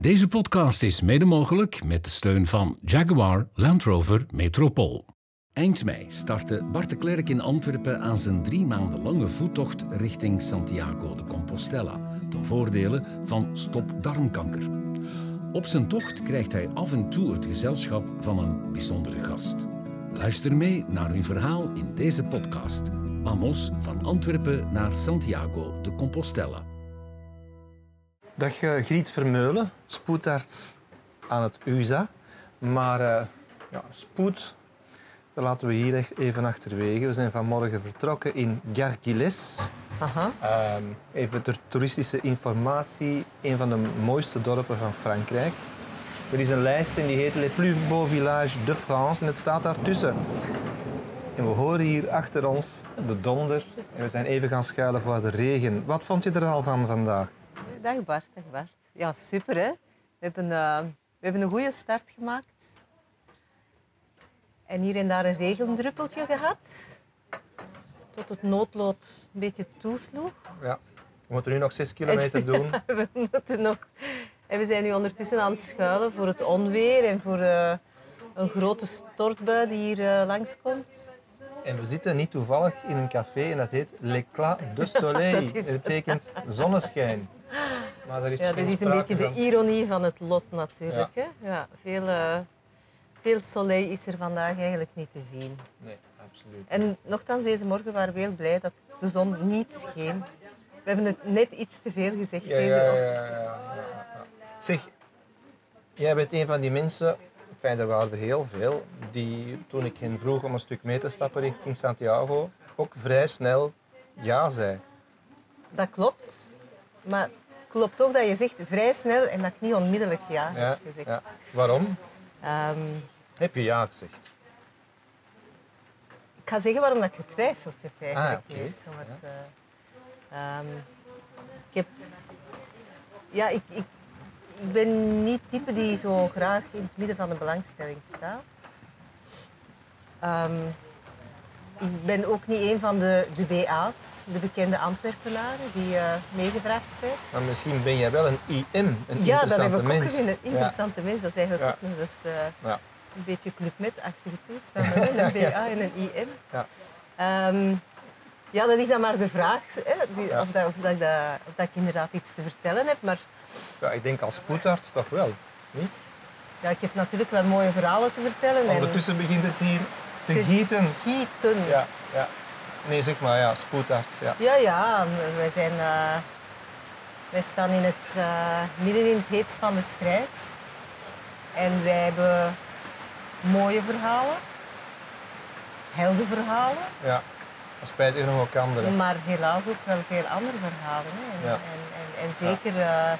Deze podcast is mede mogelijk met de steun van Jaguar Land Rover Metropool. Eind mei startte Bart de Klerk in Antwerpen aan zijn drie maanden lange voettocht richting Santiago de Compostela, ten voordele van Stop Darmkanker. Op zijn tocht krijgt hij af en toe het gezelschap van een bijzondere gast. Luister mee naar hun verhaal in deze podcast. Vamos van Antwerpen naar Santiago de Compostela. Dag Griet Vermeulen, spoedarts aan het USA. Maar uh, ja, spoed, dat laten we hier even achterwege. We zijn vanmorgen vertrokken in Gargilles. Aha. Uh, even ter toeristische informatie, een van de mooiste dorpen van Frankrijk. Er is een lijst en die heet Les plus beaux villages de France en het staat daartussen. En we horen hier achter ons de donder en we zijn even gaan schuilen voor de regen. Wat vond je er al van vandaag? Dag Bart, dag Bart. Ja, super hè. We hebben, uh, we hebben een goede start gemaakt. En hier en daar een regendruppeltje gehad. Tot het noodlood een beetje toesloeg. Ja. We moeten nu nog zes kilometer doen. we moeten nog... En we zijn nu ondertussen aan het schuilen voor het onweer en voor uh, een grote stortbui die hier uh, langskomt. En we zitten niet toevallig in een café en dat heet L'Éclat de Soleil. dat, betekent zonneschijn. Maar er is ja, dat is een beetje de ironie van het lot natuurlijk. Ja. Hè? Ja, veel, uh, veel soleil is er vandaag eigenlijk niet te zien. Nee, absoluut. En nogthans, deze morgen waren we heel blij dat de zon niet scheen. We hebben het net iets te veel gezegd ja, deze ja, ja, ja, Zeg, jij bent een van die mensen, fijn, er waren er heel veel, die toen ik hen vroeg om een stuk mee te stappen richting Santiago, ook vrij snel ja zei. Dat klopt. Maar klopt ook dat je zegt vrij snel en dat ik niet onmiddellijk ja, ja heb gezegd. Ja. Waarom? Um, heb je ja gezegd? Ik ga zeggen waarom dat ik getwijfeld heb eigenlijk. Ah, okay. Zo wat, uh, um, ik heb... Ja, ik, ik, ik ben niet type die zo graag in het midden van de belangstelling staat. Um, ik ben ook niet een van de, de BA's, de bekende Antwerpenaren, die uh, meegevraagd zijn. Maar misschien ben jij wel een IM, een ja, interessante dat heb ik mens. ook gezien, een interessante mens. Dat is eigenlijk ook nog eens, uh, ja. een beetje Club Med-achtige toestand. een BA en een IM. Ja. Um, ja, dat is dan maar de vraag, hè, die, of, dat, of, dat of dat ik inderdaad iets te vertellen heb. Maar... Ja, ik denk als spoedarts toch wel, niet? Ja, ik heb natuurlijk wel mooie verhalen te vertellen. Ondertussen en... begint het hier te, gieten. Gieten. Ja, ja. Nee, zeg maar, ja, spoedarts. Ja, ja, ja wij, zijn, uh, wij staan in het, uh, midden in het heetst van de strijd. En wij hebben mooie verhalen, heldenverhalen. Ja, spijtig nog ook andere. Maar helaas ook wel veel andere verhalen. Hè. En, ja. en, en, en, zeker uh,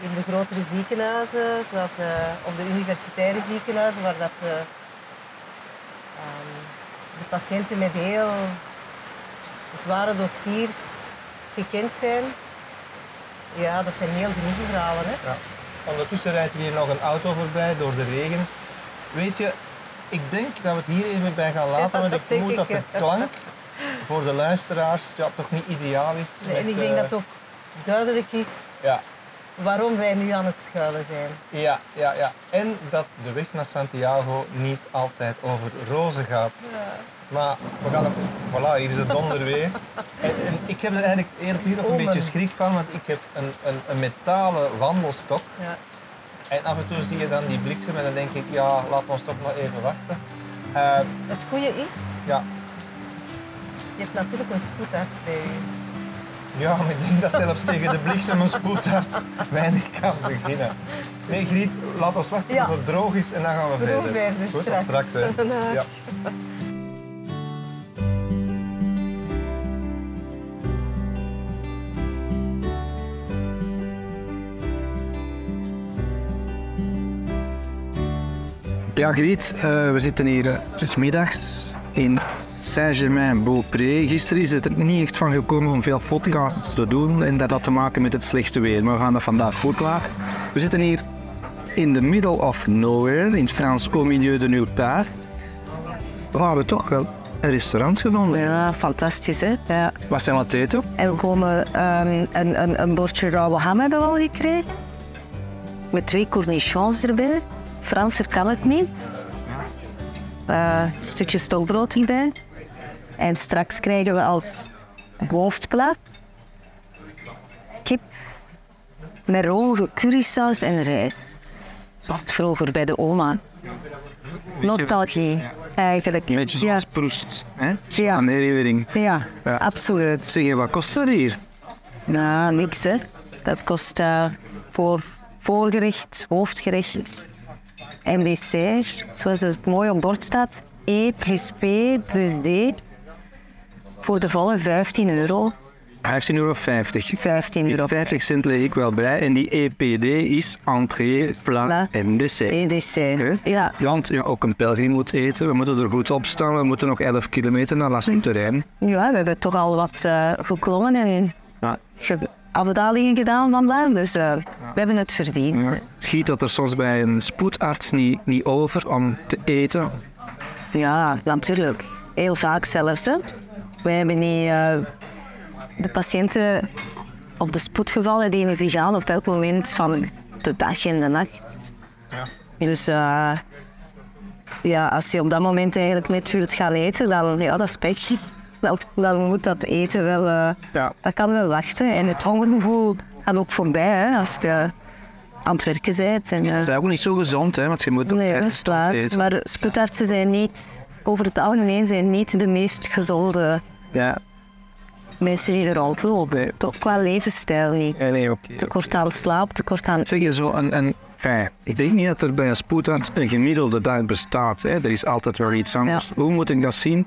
in de grotere ziekenhuizen, zoals op de universitaire ziekenhuizen, waar dat de patiënten met heel zware dossiers gekend zijn. Ja, dat zijn heel droeve verhalen. Hè? Ja. Ondertussen rijdt hier nog een auto voorbij door de regen. Weet je, ik denk dat we het hier even bij gaan laten, want ik vermoed dat de klank voor de luisteraars ja, toch niet ideaal is. Nee, en ik denk uh, dat het ook duidelijk is ja waarom wij nu aan het schuilen zijn. Ja, ja, ja. En dat de weg naar Santiago niet altijd over rozen gaat. Ja. Maar we gaan het... Voilà, hier is het donder weer. En, en, ik heb er eigenlijk eerlijk gezegd een beetje schrik van, want ik heb een, een, een metalen wandelstok. Ja. En af en toe zie je dan die bliksem en dan denk ik, ja, laat ons toch maar even wachten. Uh, het goede is, ja. je hebt natuurlijk een spoedarts bij je. Ja, maar ik denk dat zelfs tegen de bliksem een spoedarts weinig kan beginnen. Nee, Griet, laat ons wachten tot het droog is en dan gaan we, we verder. verder. Goed, straks. straks hè. ja. Ja, Griet, uh, we zitten hier, uh, het is middags in Saint-Germain-Beaupré. Gisteren is het er niet echt van gekomen om veel podcasts te doen en dat had te maken met het slechte weer. Maar we gaan dat vandaag voortlagen. We zitten hier in the middle of nowhere, in het Frans au milieu de nulle part. We hebben toch wel een restaurant gevonden. Ja, fantastisch hè. Ja. Wat zijn we aan het eten? En we komen um, een, een, een bordje rauwe ham hebben we al gekregen. met twee cornichons erbij. Franser kan het niet. Uh, een stukje stokbrood erbij. En straks krijgen we als hoofdplaat kip met rode currysaus en rijst. Zoals vroeger bij de oma. Nostalgie, eigenlijk. Een beetje zoals ja. Proest, hè? Ja. Aan de herinnering. Ja, ja, absoluut. Zeg je, wat kost dat hier? Nou, niks hè. Dat kost uh, voor voorgerecht, hoofdgerecht en dessert, zoals het mooi op bord staat, E plus P plus D, voor de volle 15 euro. 15,50 euro. 15 euro. 50 cent leg ik wel bij. En die EPD is entrée, plat en dessert. En dessert, ja. Want ja, ook een pelgrim moet eten. We moeten er goed op staan. We moeten nog 11 kilometer naar La Terrein. Ja, we hebben toch al wat uh, geklommen en ja. Afdalingen gedaan vandaag. Dus uh, we hebben het verdiend. Ja. Schiet dat er soms bij een spoedarts niet, niet over om te eten? Ja, natuurlijk. Heel vaak zelfs. Hè. Wij hebben niet... Uh, de patiënten of de spoedgevallen dienen zich aan op elk moment van de dag en de nacht. Ja. Dus uh, ja, als je op dat moment eigenlijk net wilt gaan eten, dan ja, dat is pech. Dan, dan moet dat eten wel, uh, ja. dat kan wel wachten. En het hongergevoel gaat ook voorbij hè, als je aan het werken bent. En, uh, dat is ook niet zo gezond, hè, want je moet Nee, dat is waar. Eten. Maar spoedartsen zijn niet, over het algemeen, zijn niet de meest gezonde ja mensen die er rondlopen. Nee. Toch qua levensstijl niet. Nee, nee, okay, tekort aan slaap, tekort aan... Zeg je zo een... een fijn. Ik denk niet dat er bij een spoedarts een gemiddelde dag bestaat. Hè. Er is altijd wel iets anders. Hoe moet ik dat zien?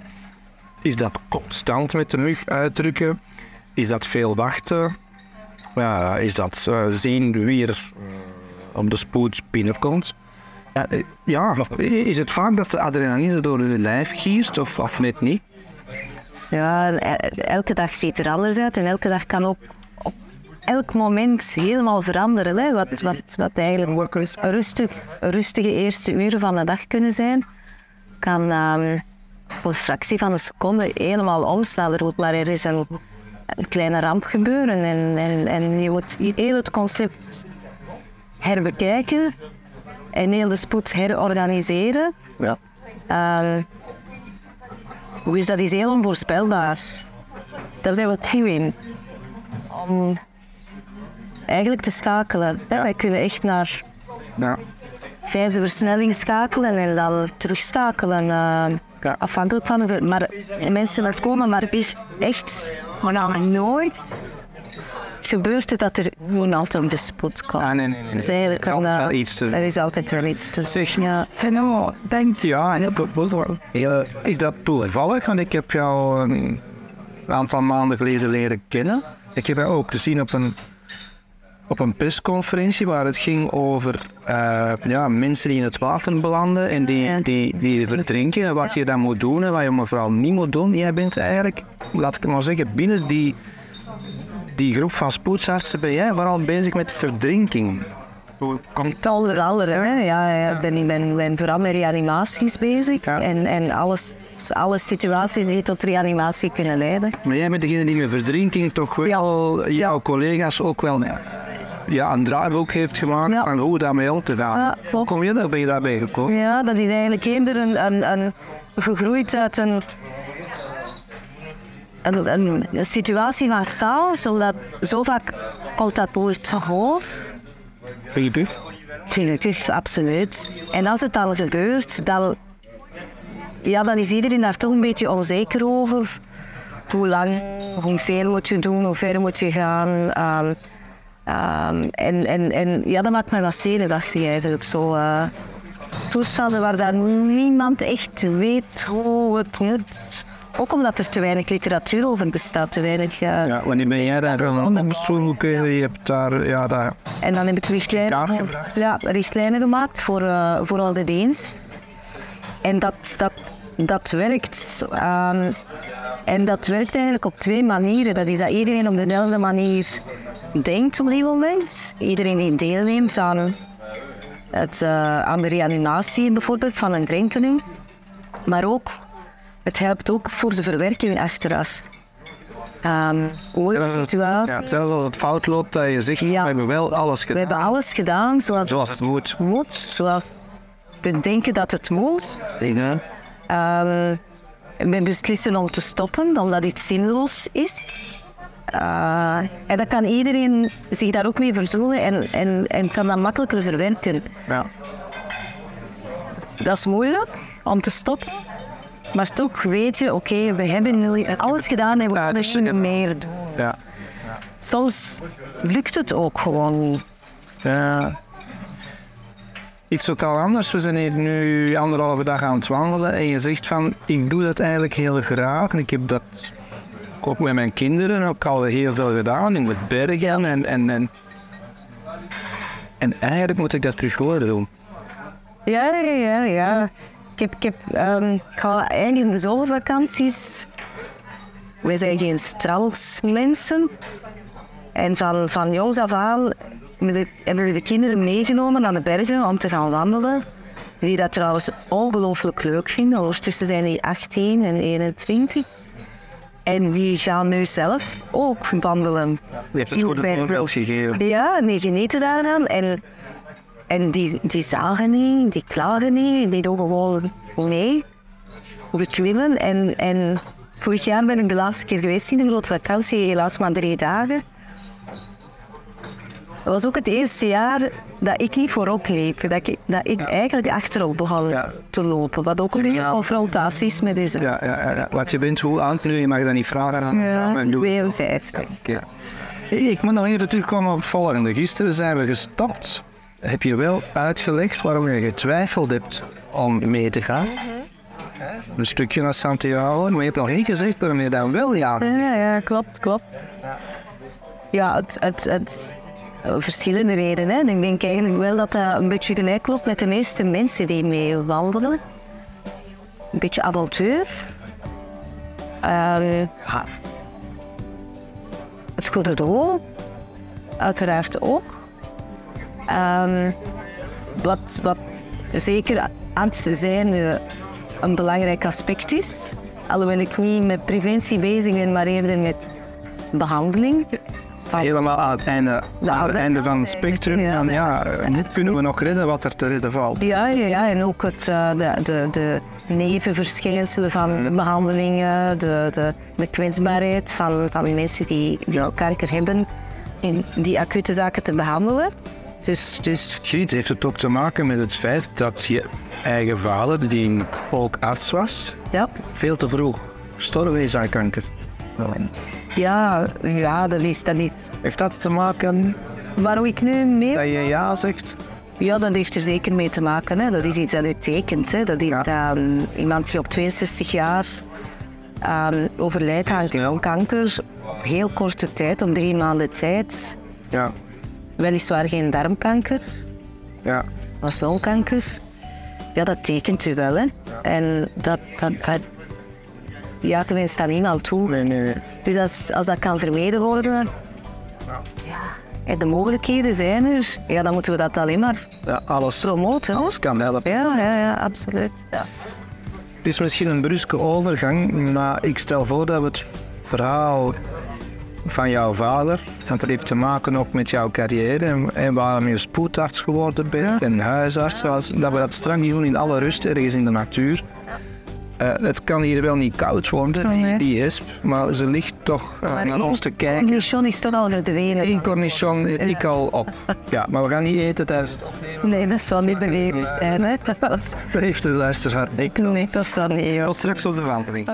Is dat constant met de mug uitdrukken? Is dat veel wachten? Ja, is dat uh, zien wie er uh, op de spoed binnenkomt? Ja, uh, ja, is het vaak dat de adrenaline door je lijf giert of, of net niet? Ja, elke dag ziet er anders uit en elke dag kan ook op elk moment helemaal veranderen. Hè. Wat, wat, wat eigenlijk een, rustig, rustige eerste uren van de dag kunnen zijn, kan um, een fractie van een seconde helemaal omslaan. Er moet maar er is een, een kleine ramp gebeuren en, en, en je moet heel het concept herbekijken en heel de spoed herorganiseren. Ja. Dus dat is heel onvoorspelbaar. Daar zijn we goed in. Om eigenlijk te schakelen. Wij kunnen echt naar ja. vijfde versnelling schakelen en dan terugschakelen. Uh, ja. Afhankelijk van de... Maar mensen er komen, maar echt maar nou, nooit gebeurt het dat er gewoon altijd op de spot komt. Ah, nee, nee, nee. Dus er is altijd wel iets te Er is altijd wel iets te Zeg, ja. Hello, denk ja, is dat toevallig? Want ik heb jou een aantal maanden geleden leren kennen. Ik heb jou ook gezien op een, op een persconferentie waar het ging over uh, ja, mensen die in het water belanden en die, die, die verdrinken. Wat je dan moet doen en wat je vooral niet moet doen. Jij bent eigenlijk, laat ik maar zeggen, binnen die die groep van spoedsartsen ben jij vooral bezig met verdrinking. Hoe komt? Onder andere, hè? Ja, ja. Ben, ik ben, ben vooral met reanimaties bezig en, en alles, alle situaties die tot reanimatie kunnen leiden. Maar jij bent degene die met verdrinking toch wel jouw collega's ook wel ja, een draaiboek heeft gemaakt ja. van hoe daarmee om te gaan. Ja, Hoe kom je daar, ben je daarbij gekomen? Ja, dat is eigenlijk eerder een, een, een gegroeid uit een een, een, een, situatie van chaos, omdat zo vaak komt dat nooit hoofd. Gelukkig? Gelukkig, absoluut. En als het dan gebeurt, dan, ja, dan is iedereen daar toch een beetje onzeker over. Hoe lang, hoeveel moet je doen, hoe ver moet je gaan. Um, um, en, en, en ja, dat maakt me wat zenuwachtig eigenlijk. Zo, uh, toestanden waar dan niemand echt weet hoe het moet. Ook omdat er te weinig literatuur over bestaat, te weinig... Uh, ja, wanneer ben jij daar gaan opzoeken? Je hebt daar, ja, daar... En dan heb ik richtlijnen, ja, richtlijnen gemaakt voor, uh, voor onze dienst. En dat, dat, dat werkt. Um, en dat werkt eigenlijk op twee manieren. Dat is dat iedereen op dezelfde manier denkt op die moment. Iedereen die deelneemt aan, het, uh, aan de reanimatie bijvoorbeeld van een drinkeling. Maar ook het helpt ook voor de verwerking achteraf. Um, situatie. Ja, zelfs als het fout loopt, dat je zegt, ja. we hebben wel alles gedaan. We hebben alles gedaan zoals, zoals het moet. moet. Zoals we denken dat het moet. Ja. Um, we beslissen om te stoppen, omdat iets zinloos is. Uh, en dan kan iedereen zich daar ook mee verzoenen en, en, en kan dat makkelijker verwerken. Ja. Dat is moeilijk om te stoppen. Maar toch weet je, oké, we hebben alles gedaan en we kunnen dus niet meer doen. Ja. Soms lukt het ook gewoon niet. Ja. Iets totaal anders. We zijn hier nu anderhalve dag aan het wandelen en je zegt van, ik doe dat eigenlijk heel graag. En ik heb dat ook met mijn kinderen ook al heel veel gedaan, in het bergen en, en, en, en eigenlijk moet ik dat terug worden doen. Ja, ja, ja. Ik, heb, ik, heb, um, ik ga eigenlijk in de zomervakanties... Wij zijn geen strandmensen. En van, van jongs af aan hebben we de kinderen meegenomen naar de bergen om te gaan wandelen. Die dat trouwens ongelooflijk leuk vinden. Ondertussen zijn die 18 en 21. En die gaan nu zelf ook wandelen. Die heeft het goede voorbeeld gegeven. Ja, die genieten daaraan. En en die, die zagen niet, die klagen niet, die doen gewoon mee. We klimmen. En, en vorig jaar ben ik de laatste keer geweest in de grote vakantie, helaas maar drie dagen. Dat was ook het eerste jaar dat ik niet voorop liep. Dat ik, dat ik eigenlijk achterop begon te lopen. Wat ook een beetje ja. confrontatie is met deze. Ja, ja, Wat je bent, hoe oud nu? Je mag dat niet vragen aan ja, 52. Ja. Ik moet nog even terugkomen op het volgende. Gisteren zijn we gestapt heb je wel uitgelegd waarom je getwijfeld hebt om mee te gaan. Een stukje naar Santiago, maar je hebt nog niet gezegd waarom je dan wel ja Ja, ja, klopt, klopt. Ja, het, het, het verschillende redenen. Ik denk eigenlijk wel dat dat een beetje gelijk klopt met de meeste mensen die mee wandelen. Een beetje avontuur. Uh, het goede doel, uiteraard ook. Um, wat, wat zeker artsen zijn uh, een belangrijk aspect is. Alhoewel ik niet met preventie bezig ben, maar eerder met behandeling. Helemaal aan het einde, aan het einde van het spectrum. Ja, en ja, niet kunnen we nog redden wat er te redden valt. Ja, ja, ja. en ook het, uh, de, de, de nevenverschijnselen van behandelingen, de, de, de kwetsbaarheid van, van mensen die, die kanker hebben, in die acute zaken te behandelen. Dus, dus Griet heeft het ook te maken met het feit dat je eigen vader, die ook arts was, ja. veel te vroeg gestorven is aan kanker. Ja, ja dat, is, dat is... Heeft dat te maken... Waarom ik nu mee... Dat je ja zegt? Ja, dat heeft er zeker mee te maken. Hè. Dat is iets dat u tekent. Hè. Dat is ja. um, iemand die op 62 jaar um, overlijdt aan kanker. Op heel korte tijd, om drie maanden tijd. Ja. Weliswaar geen darmkanker. Ja. Was longkanker. Ja, dat tekent u wel, hè. En dat, dat, dat ja, tenminste aan niemand toe. Nee, nee, Dus als, als dat kan vermeden worden, ja. En de mogelijkheden zijn er, ja, dan moeten we dat alleen maar ja, alles, promoten. Alles kan helpen. Ja, ja, ja absoluut. Ja. Het is misschien een bruske overgang, maar ik stel voor dat we het verhaal van jouw vader. Dat heeft te maken ook met jouw carrière en, en waarom je spoedarts geworden bent en huisarts. Dat we dat straks doen in alle rust, ergens in de natuur. Uh, het kan hier wel niet koud worden, die, die hesp, maar ze ligt toch uh, naar ons te kijken. cornichon is toch al verdwenen. Eén cornichon heb ik al op. Ja, maar we gaan niet eten tijdens het opnemen. Nee, dat zal niet beleefd zijn. Hè? Dat heeft de luisteraar niks Nee, dat zal niet. Tot straks op de wandeling.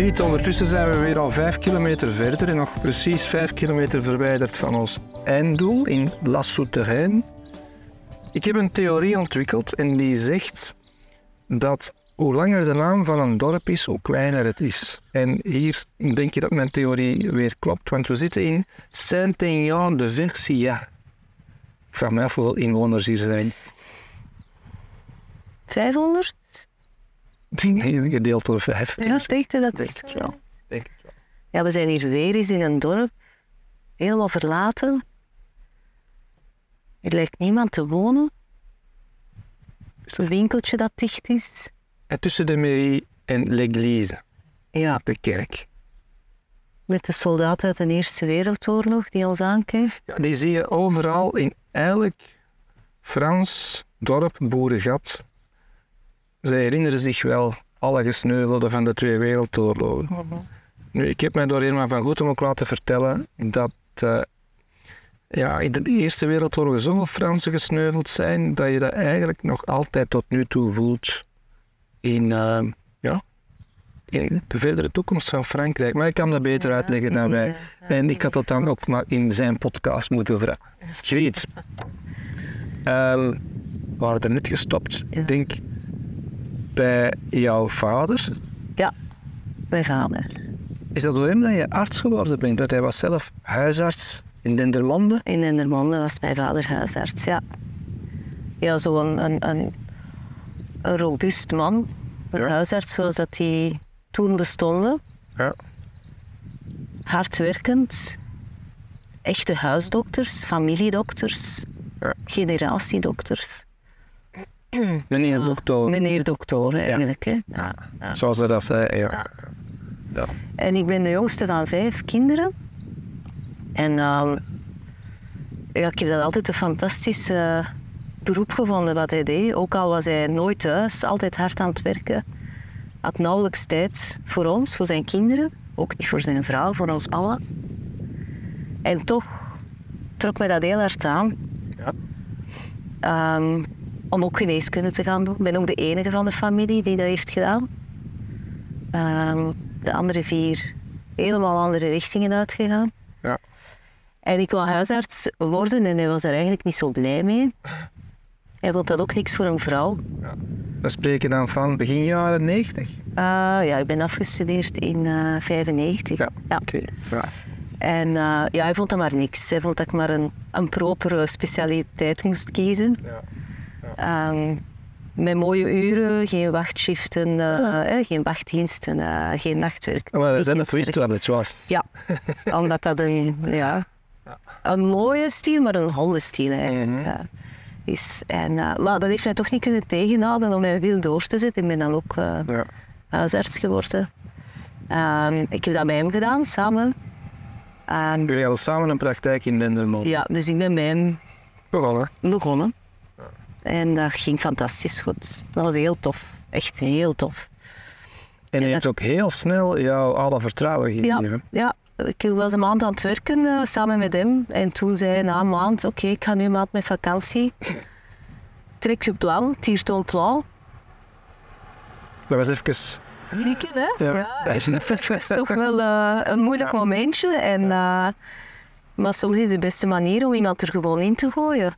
Ondertussen zijn we weer al vijf kilometer verder en nog precies vijf kilometer verwijderd van ons einddoel in La Souterraine. Ik heb een theorie ontwikkeld en die zegt dat hoe langer de naam van een dorp is, hoe kleiner het is. En hier denk je dat mijn theorie weer klopt, want we zitten in Saint-Aignan de Versia. Ik vraag me af hoeveel inwoners hier zijn. 500? gedeeld door vijf. Ja, denk je dat wist ik wel. Denk ik wel. Ja, we zijn hier weer eens in een dorp, helemaal verlaten. Er lijkt niemand te wonen. Een winkeltje dat dicht is. En tussen de mairie en l'église, Ja, de kerk. met de soldaat uit de Eerste Wereldoorlog die ons aankijkt. Ja, die zie je overal in elk Frans dorp, boerengat. Zij herinneren zich wel alle gesneuvelden van de twee wereldoorlogen. Nu, ik heb mij door Irma van Goetem ook laten vertellen dat eh, ja, in de Eerste Wereldoorlog zoveel Fransen gesneuveld zijn dat je dat eigenlijk nog altijd tot nu toe voelt in, eh, ja, in de verdere toekomst van Frankrijk. Maar ik kan dat beter uitleggen dan wij. En ik had dat dan ook maar in zijn podcast moeten vragen. Griet, ehm, we waren er net gestopt. Ik denk bij jouw vader. Ja, mijn vader. Is dat door hem dat je arts geworden bent? Want hij was zelf huisarts in Dendermonde. In Dendermonde was mijn vader huisarts, ja. Ja, zo'n een, een, een robuust man. Een Ja. huisarts zoals dat die toen bestonden. Ja. Hardwerkend. Echte huisdokters, familiedokters, Ja. generatiedokters. Meneer dokter, Meneer dokter, eigenlijk. Hè? Ja. zoals hij dat zei. Ja. Ja. En ik ben de jongste van vijf kinderen. En ehm, ja, ik heb dat altijd een fantastisch beroep gevonden wat hij deed. Ook al was hij nooit thuis, altijd hard aan het werken. Had nauwelijks tijd voor ons, voor zijn kinderen. Ook niet voor zijn vrouw, voor ons allen. En toch trok mij dat heel hard aan. Ja. Ehm, om ook geneeskunde te gaan doen. Ik ben ook de enige van de familie die dat heeft gedaan. Ehm, de andere vier helemaal andere richtingen uitgegaan. Ja. En ik wou huisarts worden en hij was er eigenlijk niet zo blij mee. Hij vond dat ook niks voor een vrouw. We spreken dan van begin jaren 90. Eh, ja, ik ben afgestudeerd in eh 95. Ja. Ja. Oké. Ja. En eh, ja, hij vond dat maar niks. Hij vond dat ik maar een, een propere specialiteit moest kiezen. Ja. Ehm, met mooie uren, geen wachtshiften, eh, eh, geen wachtdiensten, eh, geen nachtwerk. Maar we zijn wist wat het was. Ja, omdat dat een, ja, een mooie stijl, maar een hondenstijl eigenlijk eh, is. En, eh, maar dat heeft mij toch niet kunnen tegenhouden om mij veel door te zetten. Ik ben dan ook eh, Ja. huisarts geworden. Ehm, ik heb dat bij hem gedaan, samen. Ehm, Jullie hadden samen een praktijk in Dendermonde. ja, dus ik ben bij hem Begonnen. begonnen. En dat ging fantastisch goed. Dat was heel tof. Echt heel tof. En Ja, heeft ook heel snel jou alle vertrouwen Ja, gegeven. ja, ik was een maand aan het werken eh, samen met hem. En toen zei hij na een maand, oké, ik ga nu een maand met vakantie. Trek je plan, tier ton plan. Dat was even... Slikken, hè? Ja. Het was toch wel eh, een moeilijk momentje. En, eh, maar soms is de beste manier om iemand er gewoon in te gooien.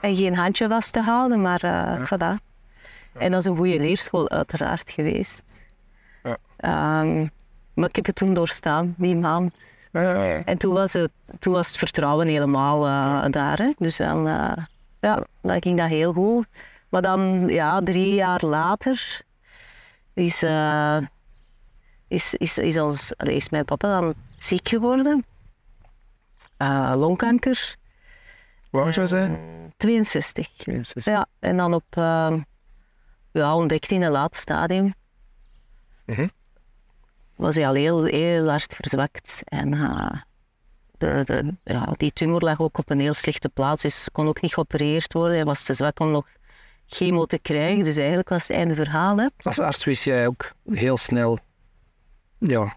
En geen handje vast te houden, maar eh voilà. En dat is een goede leerschool uiteraard geweest. Ja. Ehm, maar ik heb het toen doorstaan, die maand. En toen was het, toen was het vertrouwen helemaal eh, daar. Hè. Dus dan, eh, ja, dan ging dat heel goed. Maar dan, ja, drie jaar later is, is, is, is, ons, is mijn papa dan ziek geworden. Longkanker, Hoe oud was hij? 62. Ja, en dan op, eh, ja, ontdekt in een laat stadium. Mhm. Was hij al heel, heel hard verzwakt. En eh, de, de, ja, die tumor lag ook op een heel slechte plaats, dus kon ook niet geopereerd worden. Hij was te zwak om nog chemo te krijgen, dus eigenlijk was het einde verhaal. Hè. Als arts wist jij ook heel snel... Ja,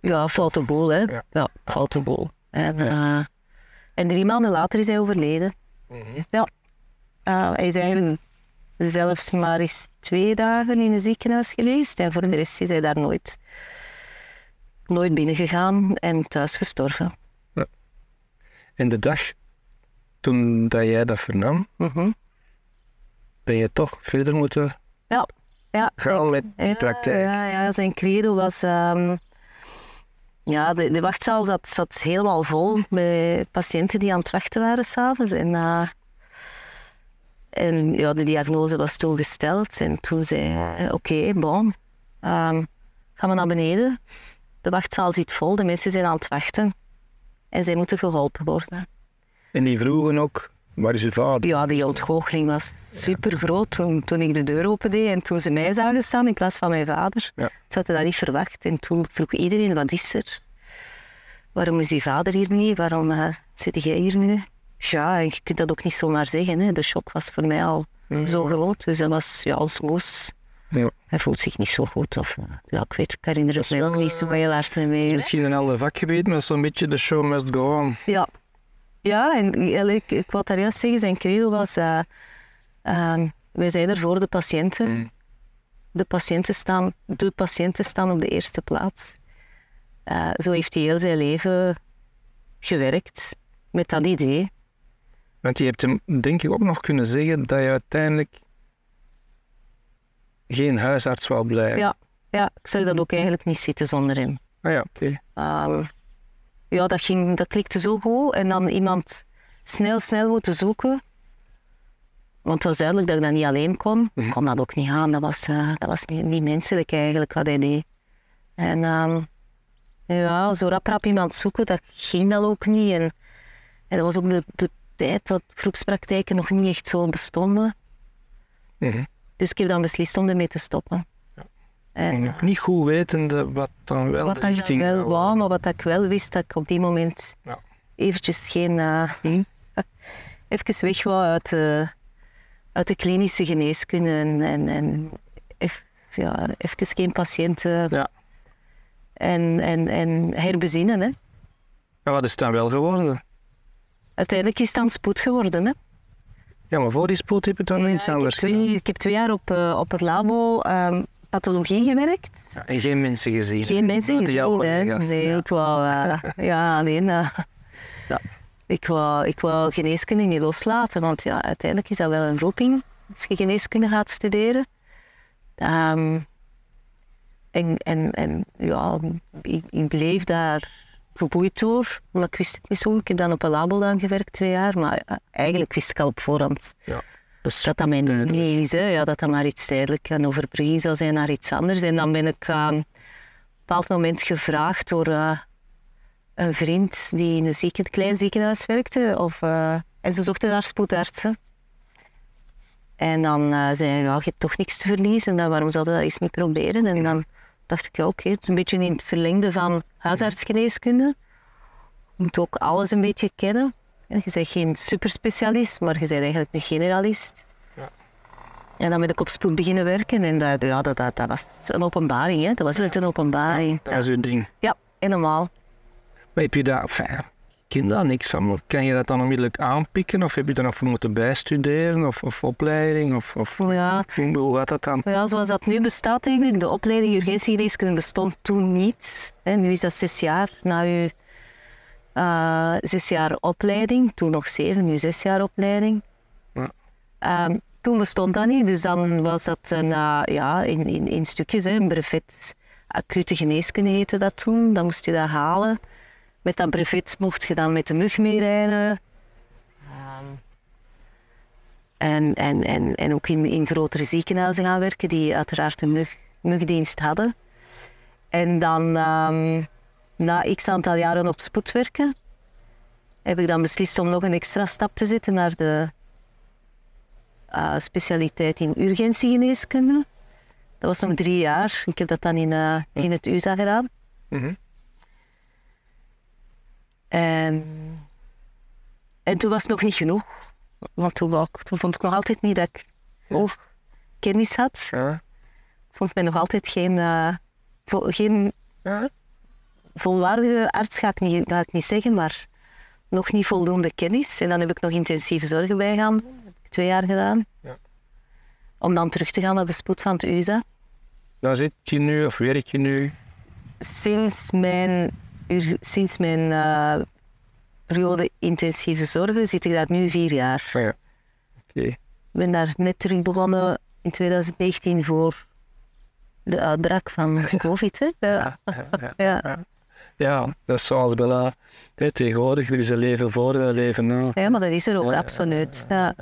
Ja, foute boel, hè. Ja. Ja, foute boel. En, eh, en drie maanden later is hij overleden. Ja. Eh, hij is eigenlijk zelfs maar eens twee dagen in het ziekenhuis geweest. En voor de rest is hij daar nooit, nooit binnengegaan en thuis gestorven. en de dag toen dat jij dat vernam, Mhm. ben je toch verder moeten Ja. Ja, gaan met die ja, praktijk. Ja, ja, zijn credo was... ehm, ja, de, de wachtzaal zat, zat helemaal vol met patiënten die aan het wachten waren s'avonds. En eh, En ja, de diagnose was toen gesteld. En toen zei hij, oké, bon, um, gaan we naar beneden. De wachtzaal zit vol, de mensen zijn aan het wachten. En zij moeten geholpen worden. En die vroegen ook, waar is uw vader? Ja, die ontgoocheling was super groot toen, toen ik de deur opende en toen ze mij zagen staan in plaats van mijn vader. Ja. Ze hadden dat niet verwacht. En toen vroeg iedereen, wat is er? Waarom is die vader hier niet? Waarom uh, zit jij hier nu? Ja, je kunt dat ook niet zomaar zeggen. Hè. De shock was voor mij al zo groot. Dus dat was ja, als moes. Ja. Hij voelt zich niet zo goed. Of, eh, ja, ik weet, ik herinner het mij ook niet zo heel hard mee. Misschien een ander vakgebied, maar zo'n beetje de show must go on. Ja, ja en ik, ik daar juist zeggen, zijn credo was... Uh, uh, wij zijn er voor de patiënten. Mm. De, patiënten staan, de patiënten staan op de eerste plaats. Uh, zo heeft hij heel zijn leven gewerkt met dat idee. Want je hebt hem denk ik ook nog kunnen zeggen dat je uiteindelijk geen huisarts wou blijven. Ja, ja ik zou dat ook eigenlijk niet zitten zonder hem. Ah ja, oké. Ehm, ja, dat, ging, dat klikte zo goed. En dan iemand snel, snel moeten zoeken. Want het was duidelijk dat ik dat niet alleen kon. Ik mhm. kon dat ook niet aan. Dat was, uh, dat was niet, niet, menselijk eigenlijk wat hij deed. En um, ja, zo rap rap iemand zoeken, dat ging dat ook niet. En, en dat was ook de, de tijd dat groepspraktijken nog niet echt zo bestonden. Mhm. Dus ik heb dan beslist om ermee te stoppen. Ja. En, nog niet goed wetende wat dan wel wat de richting ik wel wou, maar wat ik wel wist, dat ik op die moment ja. eventjes geen... Uh, even weg wou uit, uh, uit de klinische geneeskunde en, en, en even, ja, even geen patiënten ja. en, en, en herbezinnen. Hè. Maar wat is het dan wel geworden? Uiteindelijk is het dan spoed geworden. Hè. Ja, maar voor die spoed heb je dan iets anders ik heb, twee, ik heb twee jaar op, uh, op het labo um, pathologie gewerkt. Ja, en geen mensen gezien? Geen mensen gezien, hè. Nee, ja. ik wou... Uh, ja, alleen... Uh, ja. Ik wou, ik wou geneeskunde niet loslaten, want ja, uiteindelijk is dat wel een roeping als je geneeskunde gaat studeren. Um, en, en, en ja, ik, ik bleef daar geboeid door, maar ik wist het niet zo. Ik heb dan op een labo dan gewerkt twee jaar, maar eh, eigenlijk wist ik al op voorhand ja, dat dat, dat mijn niet is. Hè. Ja, dat dat maar iets tijdelijk een overbruggen zou zijn naar iets anders. En dan ben ik uh, op een bepaald moment gevraagd door uh, een vriend die in een zieken, klein ziekenhuis werkte. Of, uh, en ze zochten daar spoedartsen. En dan zei hij, je hebt toch niks te verliezen, nou, waarom zouden we dat eens niet proberen? En dan dacht ik, ja oké, het is een beetje in het verlengde van huisartsgeneeskunde. Je moet ook alles een beetje kennen. Je bent geen superspecialist, maar je bent eigenlijk een generalist. Ja. En dan ben ik op spoed beginnen werken en dat, ja, dat, dat, dat was een openbaring. Hè. Dat was echt een openbaring. dat is uw ding. Ja, helemaal. Maar heb je daar, ken daar niks van. Kan je dat dan onmiddellijk aanpikken of heb je er nog voor moeten bijstuderen of, of opleiding? Of, of, ja. Hoe gaat dat dan? Ja, zoals dat nu bestaat eigenlijk, de opleiding urgentiegeneeskunde bestond toen niet. nu is dat zes jaar na uw uh, zes jaar opleiding, toen nog zeven, nu zes jaar opleiding. Ja. Um, toen bestond dat niet, dus dan was dat een, uh, ja, in, in, in stukjes, hè, een brevet acute geneeskunde heette dat toen. Dan moest je dat halen. Met dat brevet mocht je dan met de mug meerijden. Um, en, en, en, en ook in, in grotere ziekenhuizen gaan werken, die uiteraard een mug, mugdienst hadden. En dan, um, na x aantal jaren op spoed werken, heb ik dan beslist om nog een extra stap te zetten naar de uh, specialiteit in urgentiegeneeskunde. Dat was nog drie jaar. Ik heb dat dan in, uh, in het USA gedaan. Mm -hmm. En, en toen was het nog niet genoeg. Want toen, vond ik nog altijd niet dat ik genoeg kennis had. Ja. Ik vond mij nog altijd geen, uh, geen ja. Volwaardige arts, ga ik, niet, ga ik niet zeggen, maar nog niet voldoende kennis. En dan heb ik nog intensieve zorgen bij gaan. Dat heb ik twee jaar gedaan. Ja. Om dan terug te gaan naar de spoed van het USA. Daar zit je nu, of werk je nu? Sinds mijn sinds mijn uh, periode intensieve zorgen zit ik daar nu vier jaar. Oh ja. Ik ben daar net terug begonnen in 2019 voor de uitbraak van COVID. Hè? Ja. Ja, ja, Ja, dat is zoals Bella. tegenwoordig willen ze leven voor, leven na. Ja, maar dat is er ook absoluut. Ja,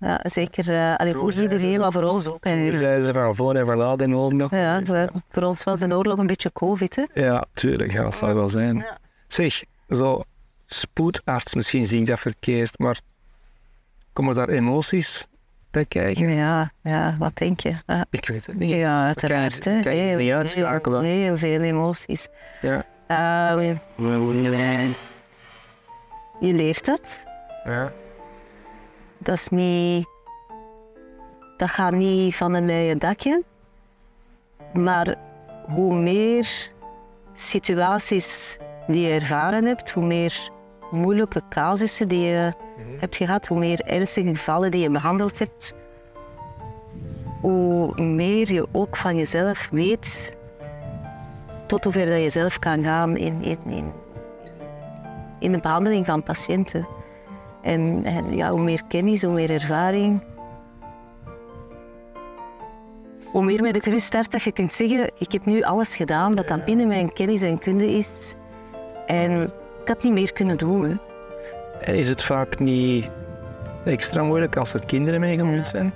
ja zeker uh, allee, voor iedereen, maar voor ons ook. Zeiden ze van voor en van na de oorlog nog. Ja, voor ons was de oorlog een beetje covid. Hè? Ja, tuurlijk, ja, dat zal wel zijn. Zeg, zo spoedarts, misschien zie ik dat verkeerd, maar komen daar emoties bij kijken? Ja, ja wat denk je? Ik weet het niet. Ja, uiteraard. Hè. Heel, heel, heel, veel emoties. Ja. Uh, je leert dat. Ja. Dat is niet... Dat gaat niet van een leien dakje. Maar hoe meer situaties die je ervaren hebt, hoe meer moeilijke casussen die je mhm. hebt gehad, hoe meer ernstige gevallen die je behandeld hebt, hoe meer je ook van jezelf weet tot hoever dat je zelf kan gaan in, in, in, in de behandeling van patiënten. En, en ja, hoe meer kennis, hoe meer ervaring, hoe meer met de gerust dat je kunt zeggen, ik heb nu alles gedaan wat dan binnen mijn kennis en kunde is. En ik had niet meer kunnen doen. En is het vaak niet extra moeilijk als er kinderen meegemoeid zijn?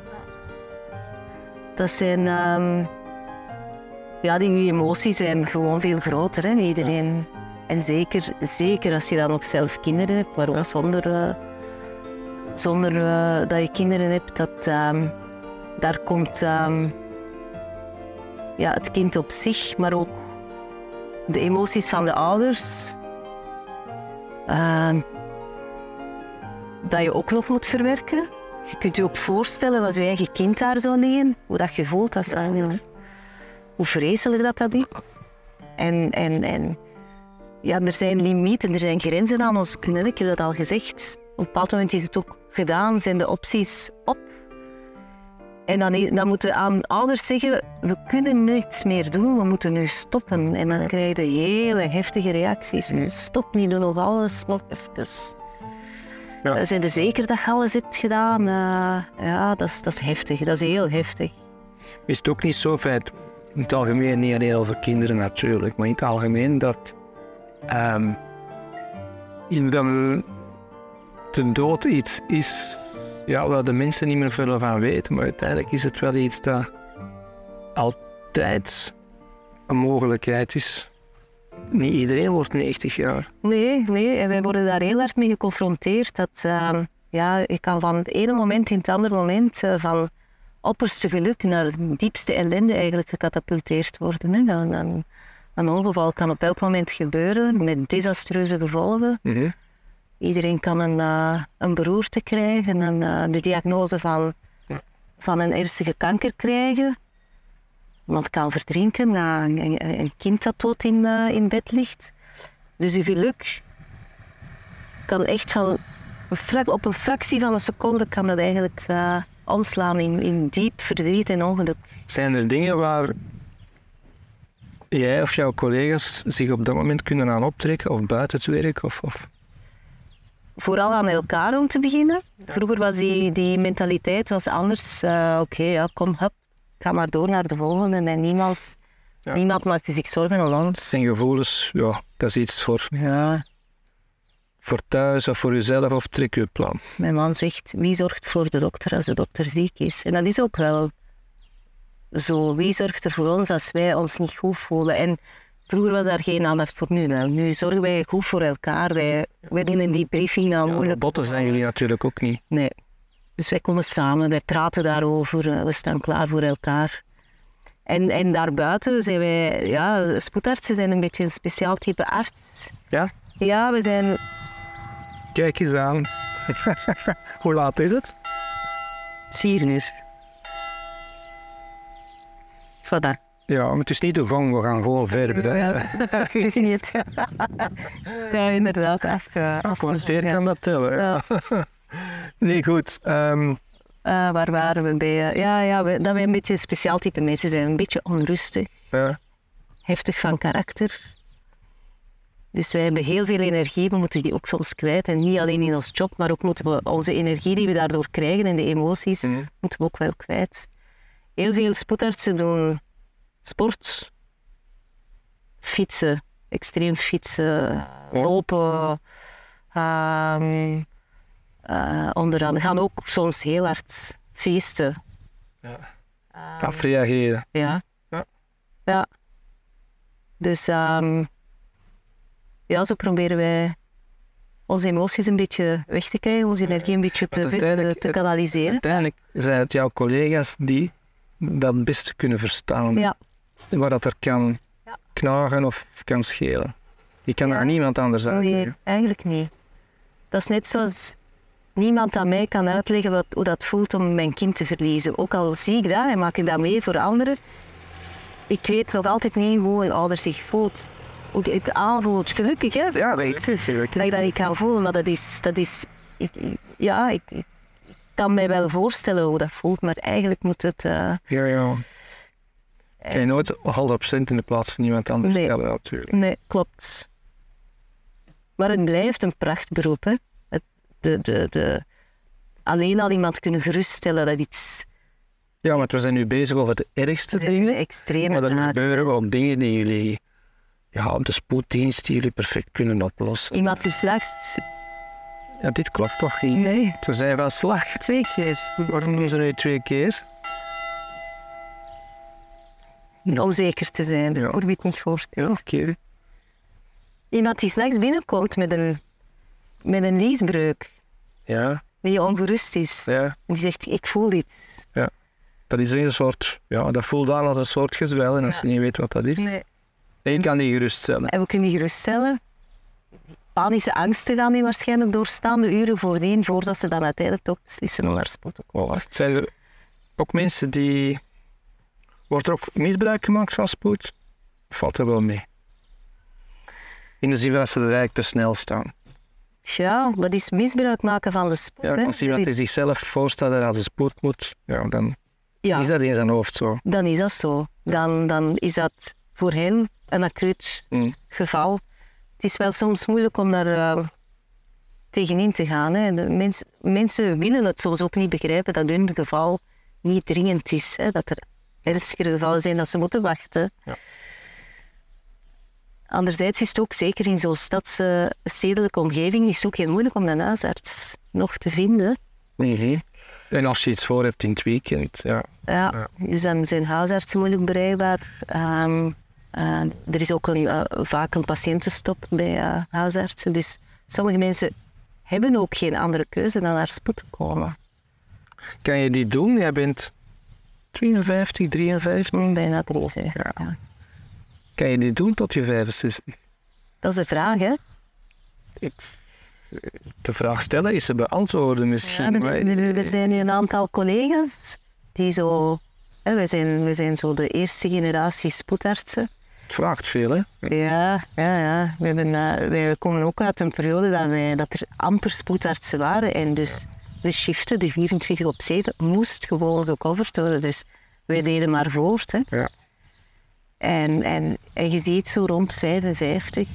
Dat zijn... Um, ja, die emoties zijn gewoon veel groter, hè, iedereen. En zeker, zeker als je dan ook zelf kinderen hebt, waarom zonder, uh, zonder uh, dat je kinderen hebt, dat, um, daar komt um, ja, het kind op zich, maar ook de emoties van de ouders. Uh, dat je ook nog moet verwerken. Je kunt je ook voorstellen als je eigen kind daar zou liggen, hoe dat je voelt. Als, hoe vreselijk dat, dat is. En, en, en ja, er zijn limieten, er zijn grenzen aan ons kunnen. Ik heb dat al gezegd. Op een bepaald moment is het ook gedaan, zijn de opties op. En dan, dan moeten aan ouders zeggen, we kunnen niets meer doen, we moeten nu stoppen. En dan krijg je hele heftige reacties. Stop niet, doe nog alles, nog even. Ja. Zijn er zeker dat je alles hebt gedaan? Uh, ja, dat is, dat is heftig, dat is heel heftig. Is het ook niet zo feit, in het algemeen, niet alleen over kinderen natuurlijk, maar in het algemeen dat um, in de, de dood iets is ja, waar de mensen niet meer veel van weten, maar uiteindelijk is het wel iets dat altijd een mogelijkheid is. Niet iedereen wordt 90 jaar. Nee, nee. En wij worden daar heel hard mee geconfronteerd. Dat uh, ja, je kan van het ene moment in het andere moment uh, van opperste geluk naar het diepste ellende eigenlijk gecatapulteerd worden. Hè. Dan, dan, een ongeval kan op elk moment gebeuren met desastreuze gevolgen. Mm Iedereen kan een, uh, een beroerte krijgen, en uh, de diagnose van, van een ernstige kanker krijgen. Iemand kan verdrinken na een, een, kind dat dood in, uh, in bed ligt. Dus je geluk kan echt van op een fractie van een seconde kan dat eigenlijk omslaan in, in diep verdriet en ongeluk. Zijn er dingen waar jij of jouw collega's zich op dat moment kunnen aan optrekken of buiten het werk? Of, of? Vooral aan elkaar om te beginnen. Vroeger was die, die mentaliteit was anders. Uh, Oké, ja, kom, hup, ga maar door naar de volgende. En niemand, ja. niemand maakte zich zorgen om ons. Zijn gevoelens, ja, dat is iets voor, ja. Voor thuis of voor jezelf of trek je plan. Mijn man zegt, wie zorgt voor de dokter als de dokter ziek is? En dat is ook wel zo. Wie zorgt er voor ons als wij ons niet goed voelen? En Vroeger was daar geen aandacht voor nu. Nu zorgen wij goed voor elkaar. Wij, wij doen een debriefing nou moeilijk. Botten zijn jullie natuurlijk ook niet. Nee. Dus wij komen samen, wij praten daarover, eh, we staan klaar voor elkaar. En, en daarbuiten zijn wij, ja, spoedartsen zijn een beetje een speciaal type arts. Ja? Ja, we zijn... Kijk eens aan. Hoe laat is het? Vier uur. Voilà. Ja, maar het is niet de gang, we gaan gewoon verder. Ja, dat is niet. ja, inderdaad. Atmosfeer kan dat tellen. Ja. nee, goed. Um... Uh, waar waren we bij? Ja, ja we, dat wij een beetje een speciaal type mensen zijn. Een beetje onrustig. Ja. Heftig van karakter. Dus wij hebben heel veel energie, we moeten die ook soms kwijt. En niet alleen in ons job, maar ook moeten we onze energie die we daardoor krijgen en de emoties, mm. moeten we ook wel kwijt. Heel veel spoedartsen doen sport, fietsen, extreem fietsen, lopen. Um, uh, onder andere gaan ook soms heel hard feesten. Ja. Um, Afreageren. Ja. ja. Ja. Dus um, ja, zo proberen wij onze emoties een beetje weg te krijgen, onze energie een beetje te, te, te kanaliseren. Uiteindelijk zijn het jouw collega's die dat het beste kunnen verstaan. Ja. Waar dat er kan knagen of kan schelen. Je kan er niemand anders uitleggen. Nee, eigenlijk niet. Dat is net zoals niemand aan mij kan uitleggen wat, hoe dat voelt om mijn kind te verliezen. Ook al zie ik dat en maak ik dat mee voor anderen. Ik weet nog altijd niet hoe een ouder zich voelt. Hoe het aanvoelt. Gelukkig, hè? Ja, dat ik, dat ik kan voelen, maar dat is... Dat is ik, ja, ik, ik, kan mij wel voorstellen hoe dat voelt, maar eigenlijk moet het... Uh, ja, ja. Kan je nooit 100% in de plaats van iemand anders nee, stellen, natuurlijk. Nee, klopt. Maar het blijft een prachtberoep, hè de, de, de, alleen al iemand kunnen geruststellen dat iets... Ja, maar we zijn nu bezig over de ergste dingen. Extreme Maar er gebeuren ook dingen die jullie ja, de spoeddienst die jullie perfect kunnen oplossen. Iemand die slechts... Ja, dit klopt toch niet? Nee. Ze zijn van slag. Twee keer. Waarom doen ze nu twee keer? Om zeker te zijn, ja. voor wie het niet hoort. Ja, oké. Iemand die slechts binnenkomt met een met een leesbreuk. Ja. Die ongerust is. Ja. Die zegt, ik voel iets. Ja. Dat is een soort, ja, dat voelt aan als een soort gezwel en als je niet weet wat dat is. Nee. En je kan die geruststellen. En we kunnen die geruststellen. Die panische angsten gaan die waarschijnlijk doorstaan de uren voordien, voordat ze dan uiteindelijk toch beslissen om naar spoed te komen. Zijn er ook mensen die... Wordt er ook misbruik gemaakt van spoed? Valt er wel mee? In de zin van dat ze er eigenlijk te snel staan. Ja, dat is misbruik maken van de spoed. Ja, als iemand is... zichzelf voorstelt dat hij de spoed moet, ja, dan is dat in zijn hoofd zo. Dan is dat zo. Dan, dan is dat voor hen een acuut mm. geval. Het is wel soms moeilijk om daar uh, tegenin te gaan. Hè. De mens, mensen willen het soms ook niet begrijpen dat hun geval niet dringend is. Hè. Dat er ernstige gevallen zijn dat ze moeten wachten. Ja. Anderzijds is het ook zeker in zo'n stadse, stedelijke omgeving is het ook heel moeilijk om een huisarts nog te vinden. Nee. En als je iets voor hebt in het weekend, ja. Ja, dus dan zijn huisartsen moeilijk bereikbaar. Um, er is ook een, uh, vaak een patiëntenstop bij uh, huisartsen. Dus sommige mensen hebben ook geen andere keuze dan naar spoed te komen. Kan je die doen? Jij bent 53, 53? Bijna 53, ja. Kan je dit doen tot je 65? Dat is de vraag, hè? Ik, de vraag stellen is ze beantwoorden misschien. Ja, er, er, zijn nu een aantal collega's die zo... Hè, wij, zijn, wij zijn zo de eerste generatie spoedartsen. Het vraagt veel, hè? Ja, ja, ja. We hebben, uh, wij komen ook uit een periode dat, wij, dat er amper spoedartsen waren. En dus de shiften, de 24 op 7, moest gewoon gecoverd worden. Dus wij deden maar voort. Hè. Ja. En, en, en je ziet zo rond 55,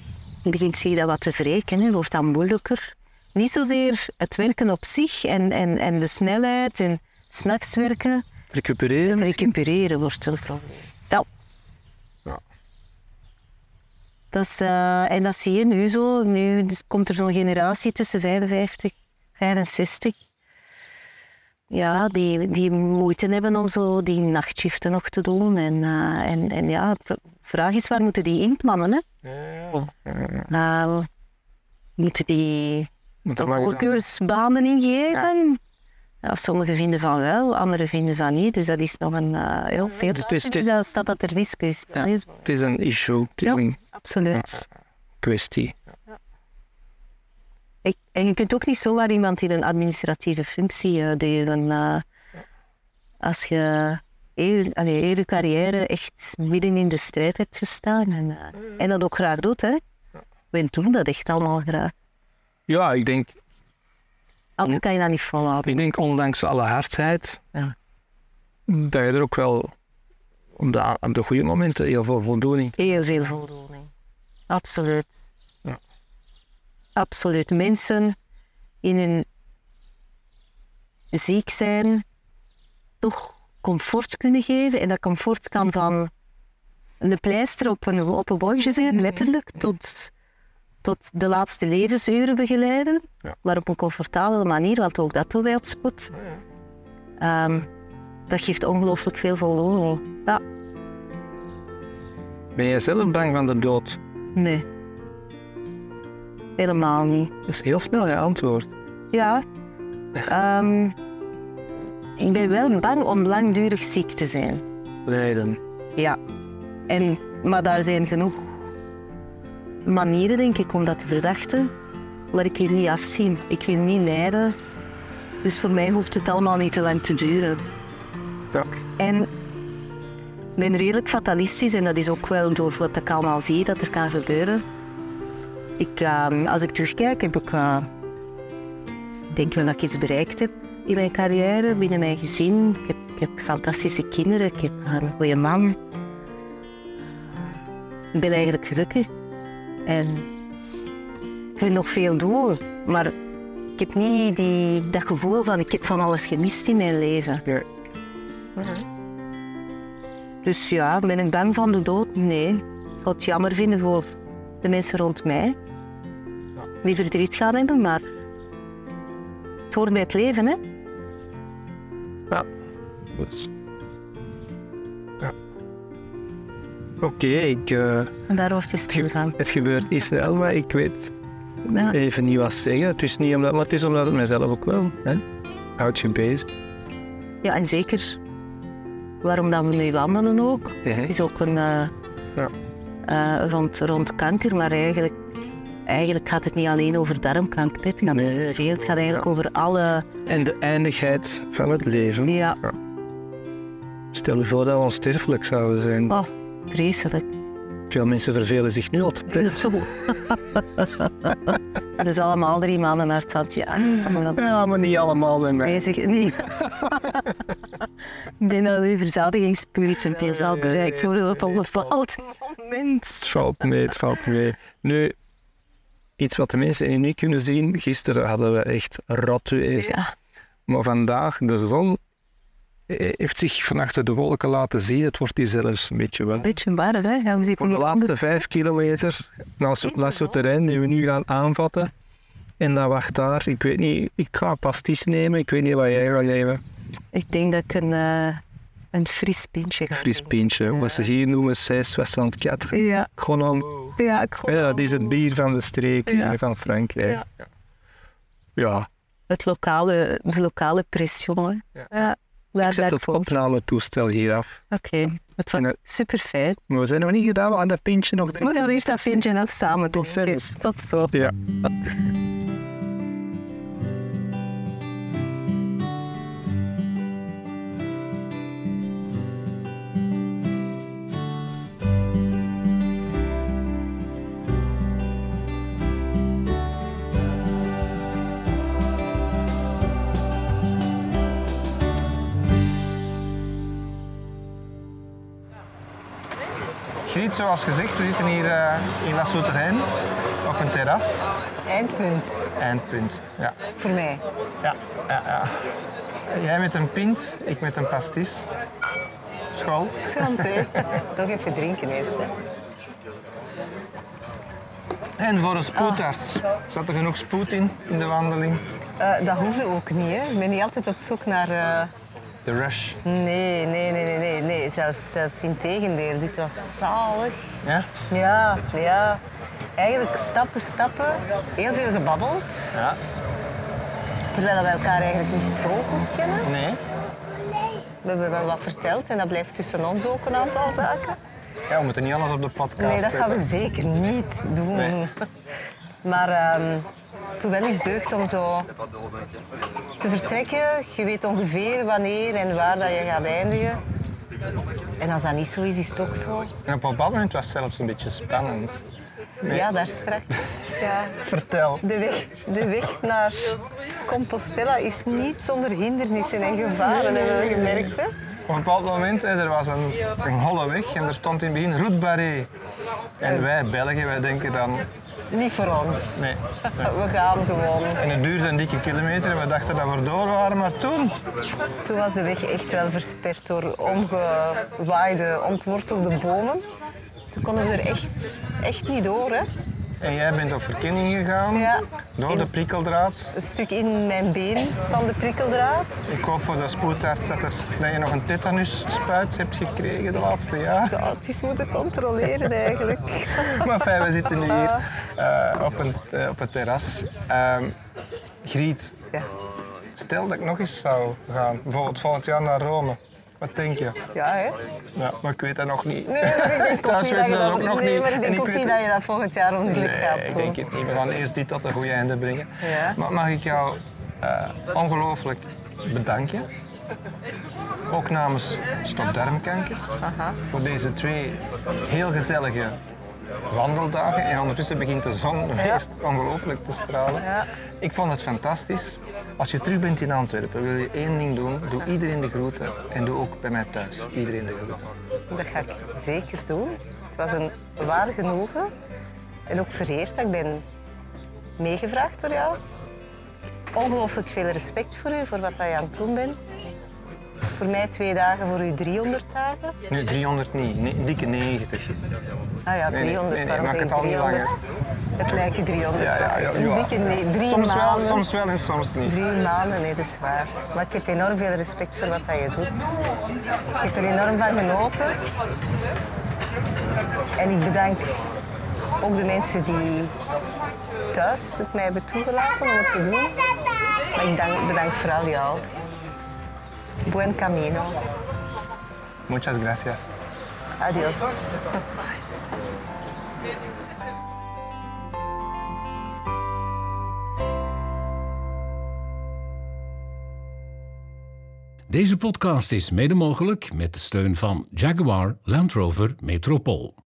begint je dat wat te wreken, hè, wordt dat moeilijker. Niet zozeer het werken op zich en, en, en de snelheid en s'nachts werken. Recupereren? Het recupereren wordt een probleem. Dat. Ja. Dat is, uh, en dat zie je nu zo. Nu komt er zo'n generatie tussen 55 en 65 ja, die, die moeite hebben om zo die nachtshiften nog te doen. En, uh, en, en ja, de vraag is waar moeten die inplannen? Hè? Ja. Nou, moeten die voorkeursbanen ingeven? Ja. Ja, sommigen vinden van wel, anderen vinden van niet. Dus dat is nog een uh, heel veel. Dus, dus, dus, dat staat dat er discussie ja, is. Het is een issue. Het is ja, een absoluut. kwestie. En je kunt ook niet zomaar iemand in een administratieve functie uh, delen. Uh, als je heel, allee, je carrière echt midden in de strijd hebt gestaan en, uh, en dat ook graag doet. Hè? We doen dat echt allemaal graag. Ja, ik denk... Anders kan je dat niet volhouden. Ik denk ondanks alle hardheid, ja. dat je er ook wel op de, op de goede momenten heel veel voldoening... Heel veel voldoening. Absoluut. Absoluut. Mensen in hun ziek zijn toch comfort kunnen geven. En dat comfort kan van een pleister op een, op een wondje zijn, letterlijk, tot, tot de laatste levensuren begeleiden. Maar op een comfortabele manier, want ook dat doen wij op spoed. Ehm, dat geeft ongelooflijk veel voldoening. Ja. Ben jij zelf bang van de dood? Nee. Helemaal niet. Dat is heel snel je antwoord. Ja. Ehm, ik ben wel bang om langdurig ziek te zijn. Lijden. Ja. En, maar daar zijn genoeg manieren, denk ik, om dat te verzachten. Maar ik wil niet afzien. Ik wil niet lijden. Dus voor mij hoeft het allemaal niet te lang te duren. Ja. En ik ben redelijk fatalistisch en dat is ook wel door wat ik allemaal zie dat er kan gebeuren. Ik, ehm, als ik terugkijk, heb ik, uh, denk wel dat ik iets bereikt heb in mijn carrière, binnen mijn gezin. Ik heb, ik heb fantastische kinderen, ik heb een goede man. Ik ben eigenlijk gelukkig. En ik wil nog veel doen, maar ik heb niet die, dat gevoel van ik heb van alles gemist in mijn leven. Ja. Dus ja, ben ik bang van de dood? Nee. Ik zou het jammer vinden voor de mensen rond mij. Die verdriet gaan hebben, maar het hoort bij het leven, hè? Ja, goed. Ja. Oké, ik... Uh, en daar hoort je stil van. Het gebeurt niet snel, maar ik weet Ja. even niet wat zeggen. Het is niet omdat, maar het is omdat het mijzelf ook wel. Hè? Houdt je bezig. Ja, en zeker waarom dat we nu wandelen ook. Ja. Het is ook een, eh, Ja. eh, rond, rond kanker, maar eigenlijk, eigenlijk gaat het niet alleen over darmkanker. Het gaat Nee. veel. Het gaat eigenlijk over alle... En de eindigheid van het leven. Ja, Stel je voor dat we onsterfelijk zouden zijn. oh, vreselijk. Veel mensen vervelen zich nu al te. Dat is allemaal drie maanden naar het zand. Ja, maar dat Ja, maar niet allemaal bij mij. bezig. Nee. Ik denk dat uw keer zal bereikt worden op een bepaald moment. Het valt mee, het valt mee. Nu, iets wat de mensen hier niet kunnen zien. Gisteren hadden we echt rot weer. Ja, Maar vandaag, de zon heeft zich van achter de wolken laten zien. Het wordt hier zelfs een beetje wel. een beetje warm, hè? Ja, Voor de laatste anders. vijf kilometer naar La Souterrain, die we nu gaan aanvatten. En dan wacht daar, ik weet niet, ik ga een pastis nemen. Ik weet niet wat jij gaat nemen. Ik denk dat ik een, eh, een fris pintje ga Fris pintje, wat ze hier noemen 664. Ja, Gewoon ja, ik Ja, dat is het bier van de streek Ja. van Frankrijk. Ja. Ja. het lokale, de lokale pression. Ja. Ja, daar Ik zet het opnametoestel hier af. Oké, het was eh, super fijn. Maar we zijn nog niet gedaan, we gaan dat pintje nog We drinken. gaan eerst dat pintje nog samen Tot drinken. ziens. Tot zo. Ja. Griet, zoals gezegd, we zitten hier eh, in La Souterrain op een terras. Eindpunt Eindpunt. Ja. voor mij. Ja, ja, ja. Jij met een pint, ik met een pastis. School. Schand, hè? Toch even drinken eerst. Hè. En voor een spoedarts. Zat er genoeg spoed in, in de wandeling? Eh, dat hoefde ook niet. Hè. Ik ben niet altijd op zoek naar... eh, De rush. Nee, nee, nee, nee, nee, nee. Zelfs, zelfs in tegendeel. Dit was zalig. Ja? Ja, ja. Eigenlijk stappen, stappen. Heel veel gebabbeld. Ja. Terwijl we elkaar eigenlijk niet zo goed kennen. Nee. We hebben wel wat verteld en dat blijft tussen ons ook een aantal zaken. Ja, we moeten niet alles op de podcast Nee, dat gaan we zetten. zeker niet doen. Nee. Maar ehm toen wel eens deugd om zo te vertrekken. Je weet ongeveer wanneer en waar dat je gaat eindigen. En als dat niet zo is, is het ook zo. En op een bepaald moment was het zelfs een beetje spannend. Nee. Ja, daar straks. Ja. Vertel. De, weg, de weg naar Compostela is niet zonder hindernissen en gevaren, hebben we gemerkt. Hè? Op een bepaald moment, er was een, een holle weg en er stond in het begin Route Barré. En wij Belgen, wij denken dan, Niet voor ons. nee. We gaan gewoon. En het duurde een dikke kilometer we dachten dat we door waren, maar toen... Toen was de weg echt wel versperd door omgewaaide, ontwortelde bomen. toen konden we er echt, echt niet door. Hè. En jij bent op verkenning gegaan Ja. door de prikkeldraad. Een stuk in mijn been van de prikkeldraad. Ik hoop voor de spoedarts dat, er, dat je nog een tetanusspuit hebt gekregen de laatste jaar. Zou het eens moeten controleren eigenlijk. Maar fijn, we zitten nu hier eh, op, een, eh, op het terras. Ehm, Griet, Ja. stel dat ik nog eens zou gaan, bijvoorbeeld volgend jaar naar Rome. Wat denk je? Ja, hè? Ja, maar ik weet dat nog niet. Nee, ik weten dat ze je dat ook nog niet. maar ik En denk ook niet dat je dat volgend jaar gaat Nee, ik denk het niet. We gaan eerst dit tot een goede einde brengen. Ja. Maar mag ik jou eh, ongelooflijk bedanken. Ook namens Stop Darmkanker. Voor deze twee heel gezellige wandeldagen. En ondertussen begint de zon weer ongelooflijk te stralen. Ja. Ik vond het fantastisch. Als je terug bent in Antwerpen, wil je één ding doen. Doe iedereen de groeten. En doe ook bij mij thuis iedereen de groeten. Dat ga ik zeker doen. Het was een waar genoegen. En ook vereerd dat ik ben meegevraagd door jou. Ongelooflijk veel respect voor u, voor wat je aan het doen bent. Voor mij twee dagen, voor u 300 dagen. Nu, 300 niet, nee, dikke 90. Ah ja, Nee, nee, 300, nee, nee, waarom zeg het al niet 300? Het lijken 300 Ja, ja, dikke nee, drie Soms wel, soms wel en soms niet. Drie maanden, nee, dat is waar. Maar ik heb enorm veel respect voor wat dat je doet. Ik heb er enorm van genoten. En ik bedank ook de mensen die thuis het mij hebben toegelaten om het te doen. Maar ik dank, bedank vooral jou. Buen camino. Muchas gracias. Adios. Deze podcast is mede mogelijk met de steun van Jaguar Land Rover Metropool.